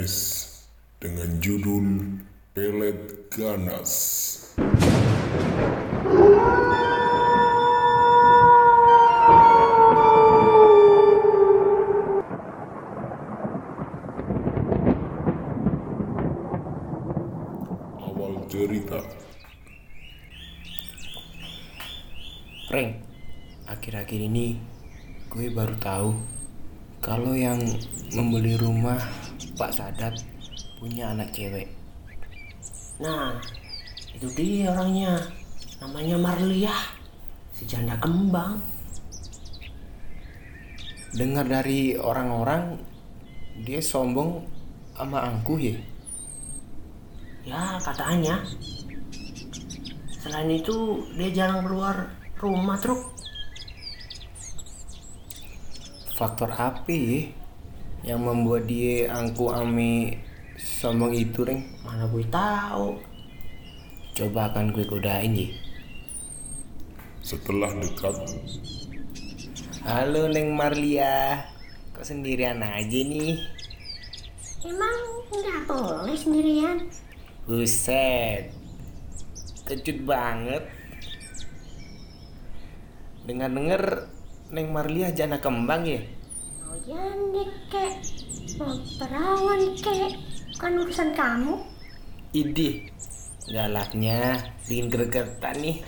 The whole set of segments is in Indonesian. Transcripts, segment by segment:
PNS dengan judul Pelet Ganas. Awal cerita Frank, akhir-akhir ini gue baru tahu kalau yang membeli rumah Pak Sadat punya anak cewek. Nah, itu dia orangnya. Namanya Marlia. Si janda kembang. Dengar dari orang-orang dia sombong sama angkuh ya. Ya, katanya. Selain itu, dia jarang keluar rumah truk. Faktor apa ya yang membuat dia angkuh ame sombong itu, Reng? Mana gue tahu. Coba akan gue godain ya. setelah dekat Halo Neng Marlia, kok sendirian aja nih? Emang nggak boleh sendirian? Buset, kecut banget. Dengar-dengar Neng Marlia jana kembang ya? Mau janda kek, mau perawan kek, bukan urusan kamu. Idih, galaknya bikin gregetan nih.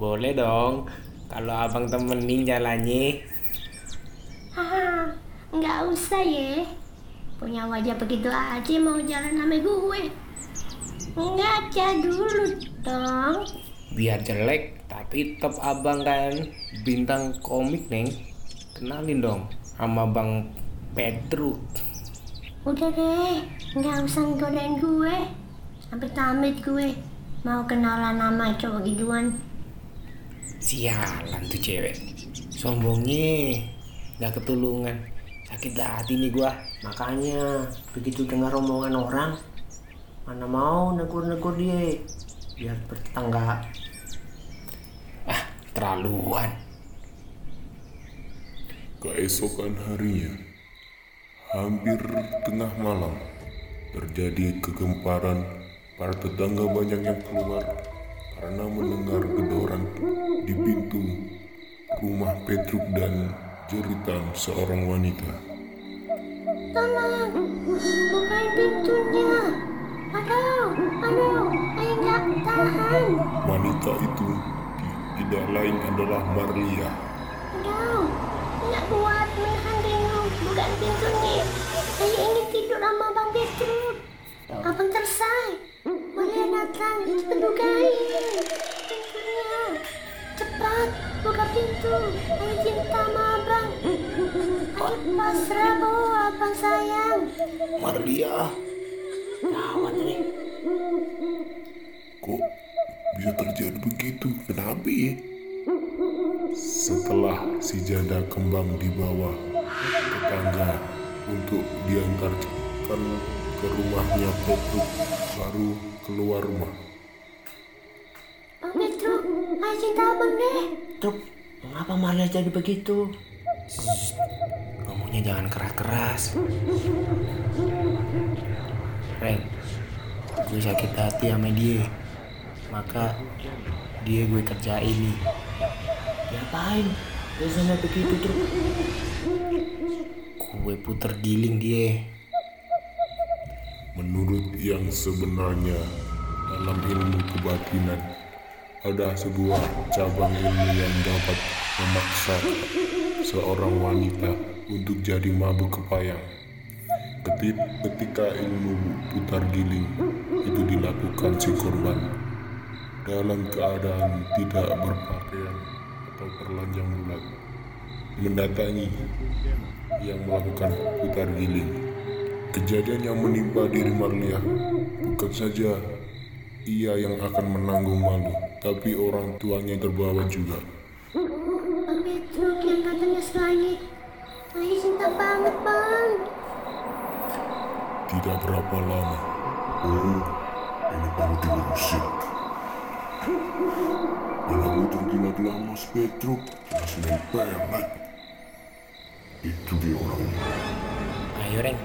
Boleh dong, kalau abang temenin jalannya. Haha, nggak usah ya. Punya wajah begitu aja mau jalan sama gue. Ngaca dulu dong. Biar jelek, tapi tetap abang kan bintang komik neng. Kenalin dong sama bang Petruk. Udah deh, nggak usah godain gue. Sampai tamit gue. Mau kenalan nama cowok gituan. Sialan tuh cewek Sombongnya Gak ketulungan Sakit hati nih gua Makanya, begitu dengar omongan orang, mana mau negur-negur dia. Biar bertetangga. Ah terlaluan keesokan harinya, hampir tengah malam, terjadi kegemparan. Para tetangga banyak yang keluar karena mendengar gedoran di pintu rumah Petruk dan jeritan seorang wanita. Tolong, bukain pintunya. Aduh, aduh, saya nggak tahan. Wanita itu tidak lain adalah Marlia. Aduh, nggak kuat menahan rindu. Bukan pintunya. Saya ingin tidur sama Bang Petruk. Abang tersai. Boleh datang, cepet bukain pintunya. Cepat, buka pintu. Saya cinta sama Abang. Ayo pasrah, Bu, Abang sayang. Marlia Gawat nih. Kok bisa terjadi begitu? Kenapa ya? Setelah si janda kembang dibawa tetangga untuk diantarkan ke rumahnya Petruk baru keluar rumah. Bang Petruk, cinta Abang deh. Truk, mengapa Marlia jadi begitu? Ngomongnya jangan keras-keras Reng Gue sakit hati sama dia Maka Dia gue kerjain nih Diapain? Biasanya begitu truk. Gue puter giling dia Menurut yang sebenarnya dalam ilmu kebatinan ada sebuah cabang ilmu yang dapat memaksa seorang wanita untuk jadi mabuk kepayang. Ketika ilmu putar giling itu dilakukan si korban dalam keadaan tidak berpakaian atau berlanjang bulat mendatangi yang melakukan putar giling. Kejadian yang menimpa diri Marlia bukan saja ia yang akan menanggung malu, tapi orang tuanya terbawa juga. Bang Petruk yang katanya selangit. Saya cinta banget, Bang. Tidak berapa lama. Gila-gila Mas Petruk, Mas Pelet. Itu dia orangnya. Ayo Reng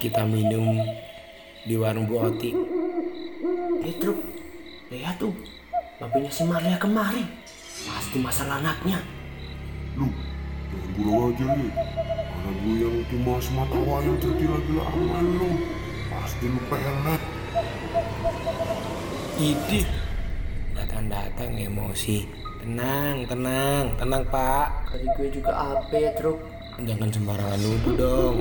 kita minum di warung Bu Oti. Eh Truk, lihat tuh, babinya si Maria kemari. Pasti masalah anaknya. Lu, jangan kurang aja nih. Anak gue yang cuma semata wayang tergila-gila sama lu. Pasti lu pelet. Idih, datang-datang emosi. Tenang, tenang, tenang pak. Tadi gue juga apa ya Truk? Jangan sembarangan nuduh dong.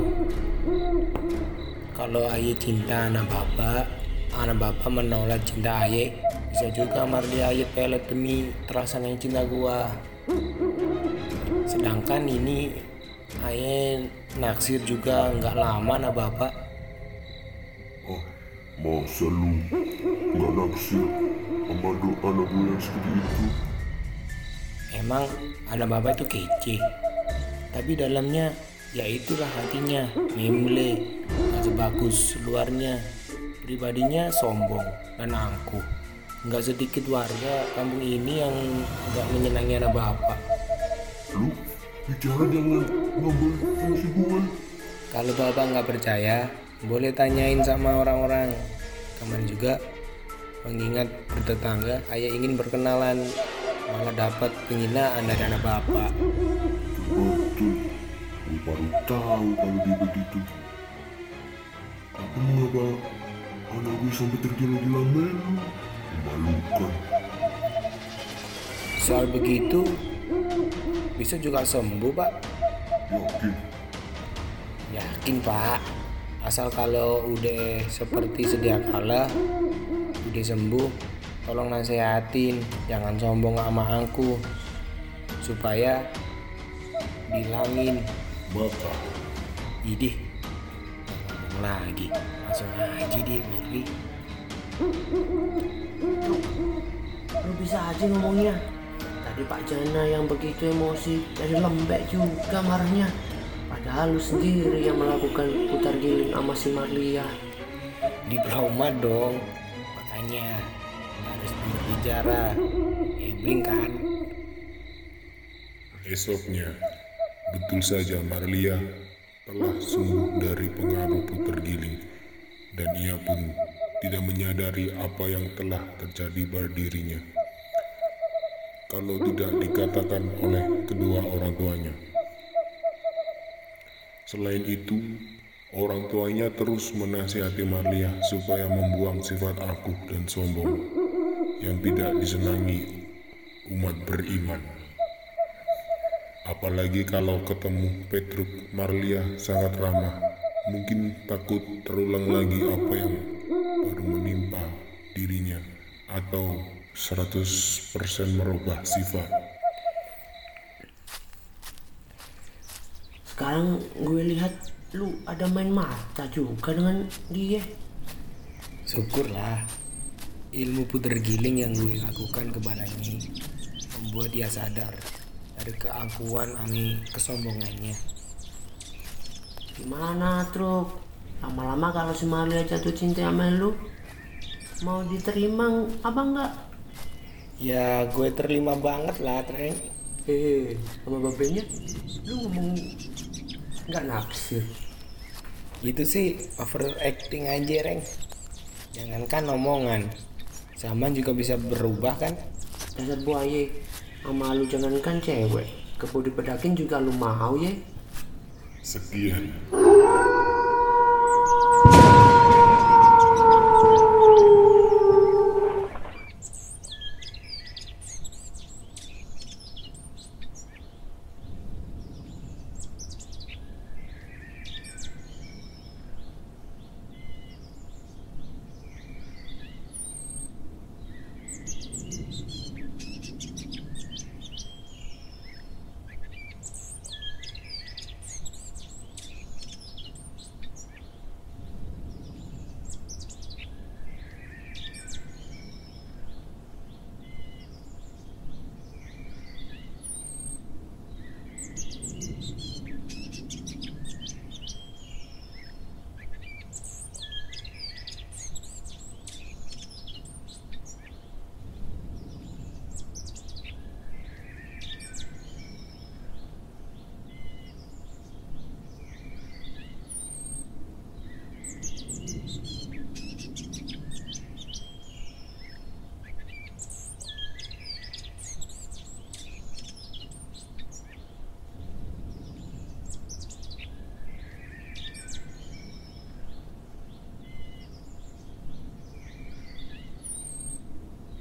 Kalau Aye cinta anak bapak, anak bapak menolak cinta Aye, bisa juga Marli Aye pelet demi terasa yang cinta gua. Sedangkan ini Aye naksir juga nggak lama anak bapak. Oh, masa lu nggak naksir sama do anak gue yang seperti itu? Emang anak bapak itu kece, tapi dalamnya ya itulah hatinya, memble, nggak sebagus luarnya. Pribadinya sombong dan angkuh. Nggak sedikit warga kampung ini yang nggak menyenangi anak bapak. Lu bicara jangan ngambil fungsi gue. Kalau bapak nggak percaya, boleh tanyain sama orang-orang. Kemarin juga mengingat bertetangga, ayah ingin berkenalan, malah dapat penghinaan dari anak bapak. Betul. Baru tahu kalau dia begitu. Tapi mengapa anak gue sampai tergila-gila melu? Memalukan. Soal begitu, bisa juga sembuh pak. Yakin? Yakin pak, asal kalau udah seperti sedia kala, udah sembuh, tolong nasehatin, jangan sombong sama aku, supaya bilangin, Bapak. idih, ngomong lagi, langsung aja dia Mary. Lu bisa aja ngomongnya. Tadi Pak Jana yang begitu emosi dari lembek juga marahnya. Padahal lu sendiri yang melakukan putar giling sama si Marlia. Diploma dong, makanya berbicara, ebring kan. Esoknya, betul saja Marlia telah sembuh dari pengaruh puter giling dan ia pun tidak menyadari apa yang telah terjadi pada dirinya. Kalau tidak dikatakan oleh kedua orang tuanya. Selain itu, orang tuanya terus menasihati Marlia supaya membuang sifat angkuh dan sombong yang tidak disenangi umat beriman. Apalagi kalau ketemu Petruk Marlia sangat ramah, mungkin takut terulang lagi apa yang baru menimpa dirinya atau 100% merubah sifat. Sekarang gue lihat lu ada main mata juga dengan dia. Syukurlah ilmu puter giling yang gue lakukan kepadanya membuat dia sadar dari keangkuhan ami kesombongannya. Gimana Truk? Lama-lama kalau si Marlia jatuh cinta sama lu, mau diterima apa enggak? Ya gue terima banget lah Treng. Eh, sama babenya, lu ngomong nggak naksir. Itu sih overacting aja Reng. Jangankan omongan, zaman juga bisa berubah kan? Dasar buaya, sama lu jangankan cewek, kepo dipedakin juga lu mau ya? Sekian